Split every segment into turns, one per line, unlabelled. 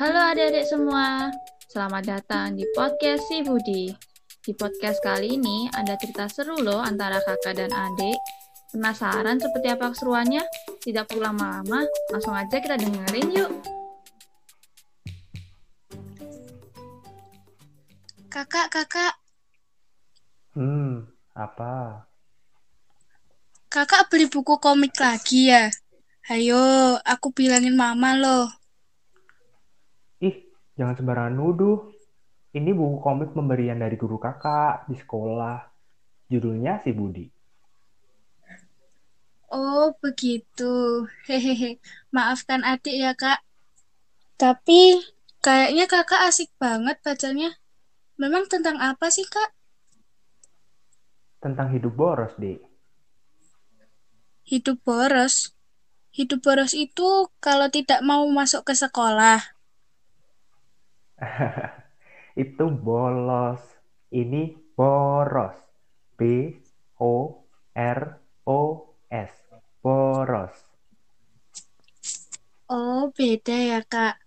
Halo adik-adik semua, selamat datang di podcast Si Budi. Di podcast kali ini ada cerita seru loh antara kakak dan adik. Penasaran seperti apa keseruannya? Tidak perlu lama-lama, langsung aja kita dengerin yuk.
Kakak, kakak,
Hmm, apa?
kakak beli buku komik lagi ya? Hayo, aku bilangin mama loh.
Jangan sembarangan nuduh. Ini buku komik pemberian dari guru kakak di sekolah. Judulnya Si Budi.
Oh, begitu. Hehehe. Maafkan adik ya, Kak. Tapi kayaknya kakak asik banget bacanya. Memang tentang apa sih, Kak?
Tentang hidup boros, Dek.
Hidup boros. Hidup boros itu kalau tidak mau masuk ke sekolah.
Itu bolos. Ini boros. B O R O S. Boros.
Oh, beda ya, Kak.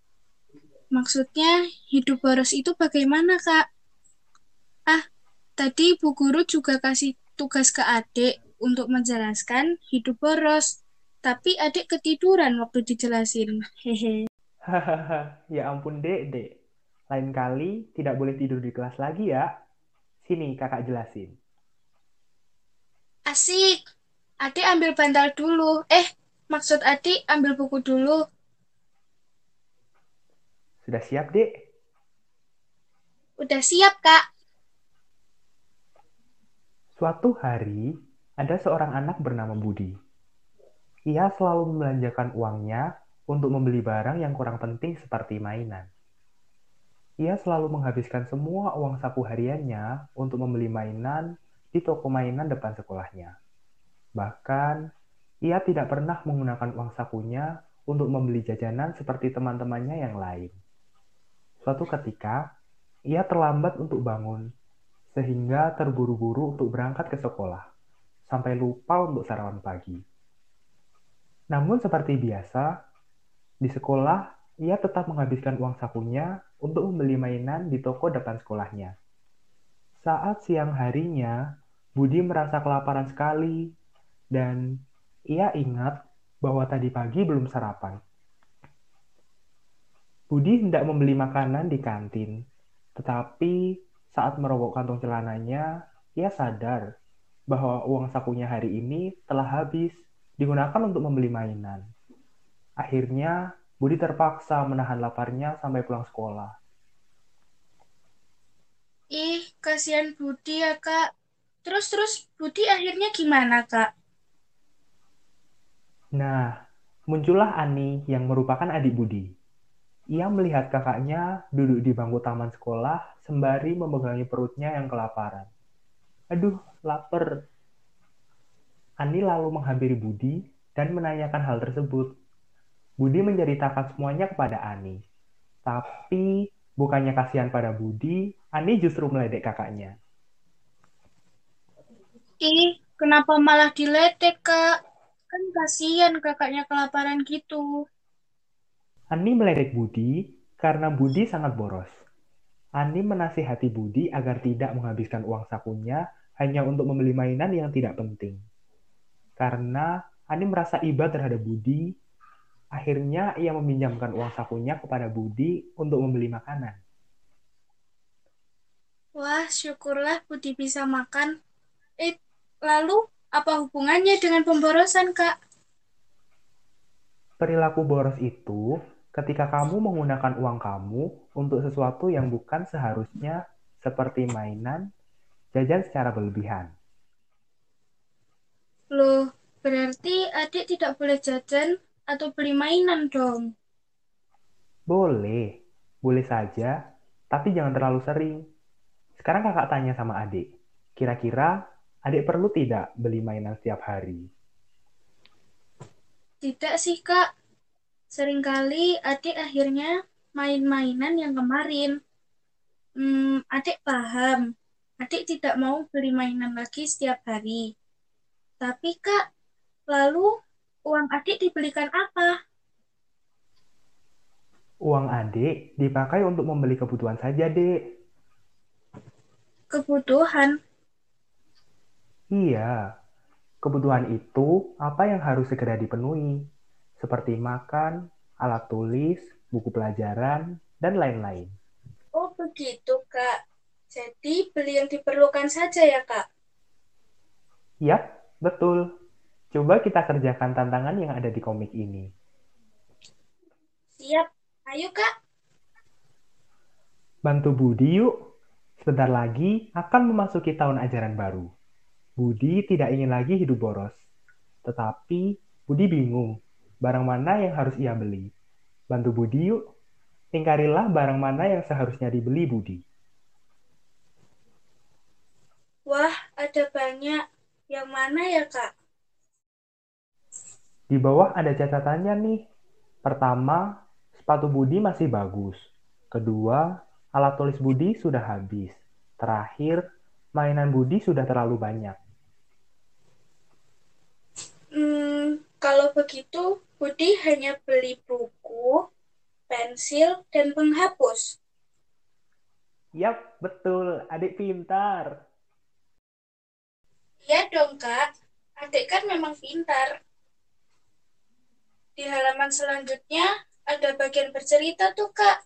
Maksudnya hidup boros itu bagaimana, Kak? Ah, tadi Bu Guru juga kasih tugas ke adik untuk menjelaskan hidup boros. Tapi adik ketiduran waktu dijelasin. Hehe.
Hahaha, ya ampun, Dek, Dek. Lain kali tidak boleh tidur di kelas lagi ya. Sini kakak jelasin.
Asik. Adik ambil bantal dulu. Eh, maksud adik ambil buku dulu.
Sudah siap, Dek?
Udah siap, Kak.
Suatu hari, ada seorang anak bernama Budi. Ia selalu membelanjakan uangnya untuk membeli barang yang kurang penting seperti mainan. Ia selalu menghabiskan semua uang saku hariannya untuk membeli mainan di toko mainan depan sekolahnya. Bahkan, ia tidak pernah menggunakan uang sakunya untuk membeli jajanan seperti teman-temannya yang lain. Suatu ketika, ia terlambat untuk bangun, sehingga terburu-buru untuk berangkat ke sekolah, sampai lupa untuk sarapan pagi. Namun seperti biasa, di sekolah ia tetap menghabiskan uang sakunya untuk membeli mainan di toko depan sekolahnya. Saat siang harinya, Budi merasa kelaparan sekali dan ia ingat bahwa tadi pagi belum sarapan. Budi hendak membeli makanan di kantin, tetapi saat merogoh kantong celananya, ia sadar bahwa uang sakunya hari ini telah habis digunakan untuk membeli mainan. Akhirnya, Budi terpaksa menahan laparnya sampai pulang sekolah.
Ih, kasihan Budi ya, Kak. Terus-terus Budi akhirnya gimana, Kak?
Nah, muncullah Ani yang merupakan adik Budi. Ia melihat kakaknya duduk di bangku taman sekolah sembari memegangi perutnya yang kelaparan. Aduh, lapar. Ani lalu menghampiri Budi dan menanyakan hal tersebut. Budi menceritakan semuanya kepada Ani. Tapi bukannya kasihan pada Budi, Ani justru meledek kakaknya.
Ih, kenapa malah diledek, Kak? Kan kasihan kakaknya kelaparan gitu.
Ani meledek Budi karena Budi sangat boros. Ani menasihati Budi agar tidak menghabiskan uang sakunya hanya untuk membeli mainan yang tidak penting. Karena Ani merasa iba terhadap Budi, akhirnya ia meminjamkan uang sakunya kepada Budi untuk membeli makanan.
Wah, syukurlah Budi bisa makan. Eh, lalu apa hubungannya dengan pemborosan, Kak?
Perilaku boros itu ketika kamu menggunakan uang kamu untuk sesuatu yang bukan seharusnya seperti mainan, jajan secara berlebihan.
Loh, berarti adik tidak boleh jajan atau beli mainan dong.
Boleh, boleh saja, tapi jangan terlalu sering. Sekarang kakak tanya sama adik, kira-kira adik perlu tidak beli mainan setiap hari?
Tidak sih, Kak. Seringkali adik akhirnya main-mainan yang kemarin. Hmm, adik paham. Adik tidak mau beli mainan lagi setiap hari. Tapi, Kak, lalu uang adik dibelikan apa?
Uang adik dipakai untuk membeli kebutuhan saja, dek.
Kebutuhan.
Iya, kebutuhan itu apa yang harus segera dipenuhi, seperti makan, alat tulis, buku pelajaran, dan lain-lain.
Oh, begitu, Kak. Jadi beli yang diperlukan saja ya, Kak?
Yap, betul. Coba kita kerjakan tantangan yang ada di komik ini.
Siap. Ayo, Kak.
Bantu Budi yuk. Sebentar lagi akan memasuki tahun ajaran baru. Budi tidak ingin lagi hidup boros. Tetapi Budi bingung barang mana yang harus ia beli. Bantu Budi yuk. Ingkarilah barang mana yang seharusnya dibeli Budi.
Wah, ada banyak. Yang mana ya, Kak?
Di bawah ada catatannya nih. Pertama, sepatu Budi masih bagus. Kedua, alat tulis Budi sudah habis. Terakhir, mainan Budi sudah terlalu banyak.
Hmm, kalau begitu, Budi hanya beli buku, pensil, dan penghapus.
Yap, betul. Adik pintar.
Iya dong, Kak. Adik kan memang pintar. Di halaman selanjutnya ada bagian bercerita tuh, Kak.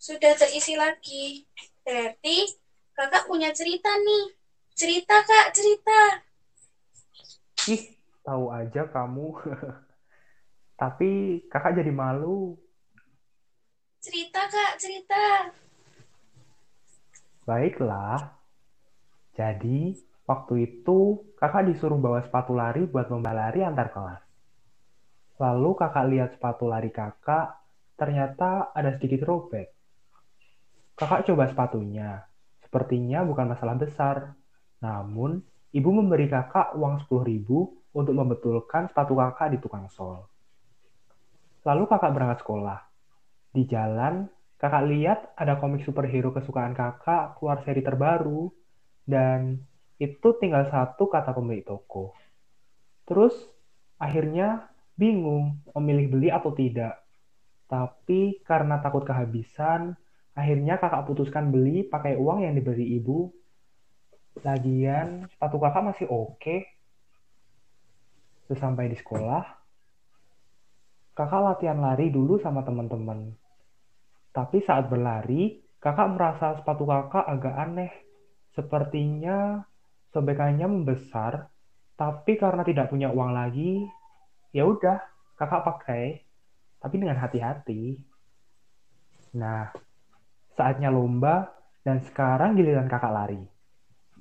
Sudah terisi lagi. Berarti kakak punya cerita nih. Cerita, Kak, cerita.
Ih, tahu aja kamu. Tapi kakak jadi malu.
Cerita, Kak, cerita.
Baiklah. Jadi, waktu itu kakak disuruh bawa sepatu lari buat lomba lari antar kelas. Lalu kakak lihat sepatu lari kakak, ternyata ada sedikit robek. Kakak coba sepatunya. Sepertinya bukan masalah besar. Namun, ibu memberi kakak uang 10 ribu untuk membetulkan sepatu kakak di tukang sol. Lalu kakak berangkat sekolah. Di jalan, kakak lihat ada komik superhero kesukaan kakak keluar seri terbaru, dan itu tinggal satu kata pemilik toko. Terus, akhirnya bingung memilih beli atau tidak. Tapi karena takut kehabisan, akhirnya kakak putuskan beli pakai uang yang diberi ibu. Lagian, sepatu kakak masih oke. Sesampai di sekolah, kakak latihan lari dulu sama teman-teman. Tapi saat berlari, kakak merasa sepatu kakak agak aneh. Sepertinya sobekannya membesar, tapi karena tidak punya uang lagi, ya udah kakak pakai, tapi dengan hati-hati. Nah, saatnya lomba dan sekarang giliran kakak lari.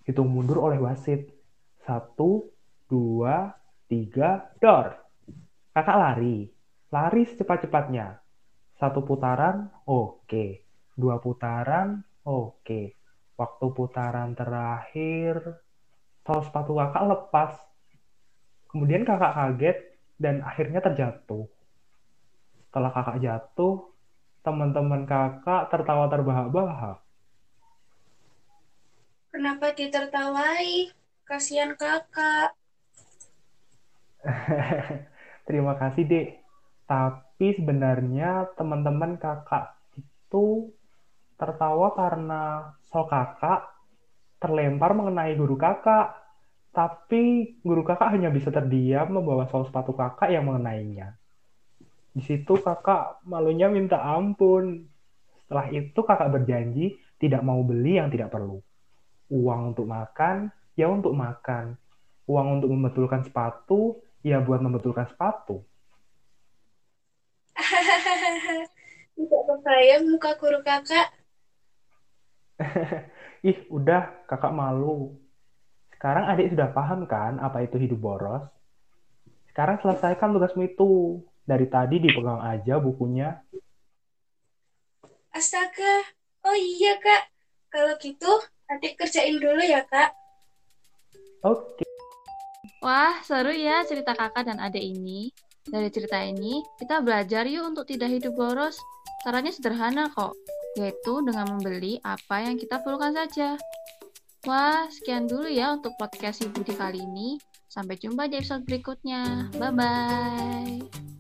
Hitung mundur oleh wasit. Satu, dua, tiga, dor. Kakak lari. Lari secepat-cepatnya. Satu putaran, oke. Dua putaran, oke. Waktu putaran terakhir, tol sepatu kakak lepas. Kemudian kakak kaget dan akhirnya terjatuh. Setelah kakak jatuh, teman-teman kakak tertawa terbahak-bahak.
Kenapa ditertawai? Kasihan kakak.
Terima kasih, Dek. Tapi sebenarnya teman-teman kakak itu tertawa karena sol kakak terlempar mengenai guru kakak. Tapi guru kakak hanya bisa terdiam membawa sol sepatu kakak yang mengenainya. Di situ kakak malunya minta ampun. Setelah itu kakak berjanji tidak mau beli yang tidak perlu. Uang untuk makan, ya untuk makan. Uang untuk membetulkan sepatu, ya buat membetulkan sepatu.
Tidak kebayang muka guru kakak.
Ih, udah, kakak malu. Sekarang adik sudah paham kan apa itu hidup boros? Sekarang selesaikan tugasmu itu. Dari tadi dipegang aja bukunya.
Astaga. Oh iya, Kak. Kalau gitu, adik kerjain dulu ya, Kak.
Oke.
Wah, seru ya cerita kakak dan adik ini. Dari cerita ini, kita belajar yuk untuk tidak hidup boros. Caranya sederhana kok, yaitu dengan membeli apa yang kita perlukan saja. Wah, sekian dulu ya untuk podcast Ibu di kali ini. Sampai jumpa di episode berikutnya. Bye-bye.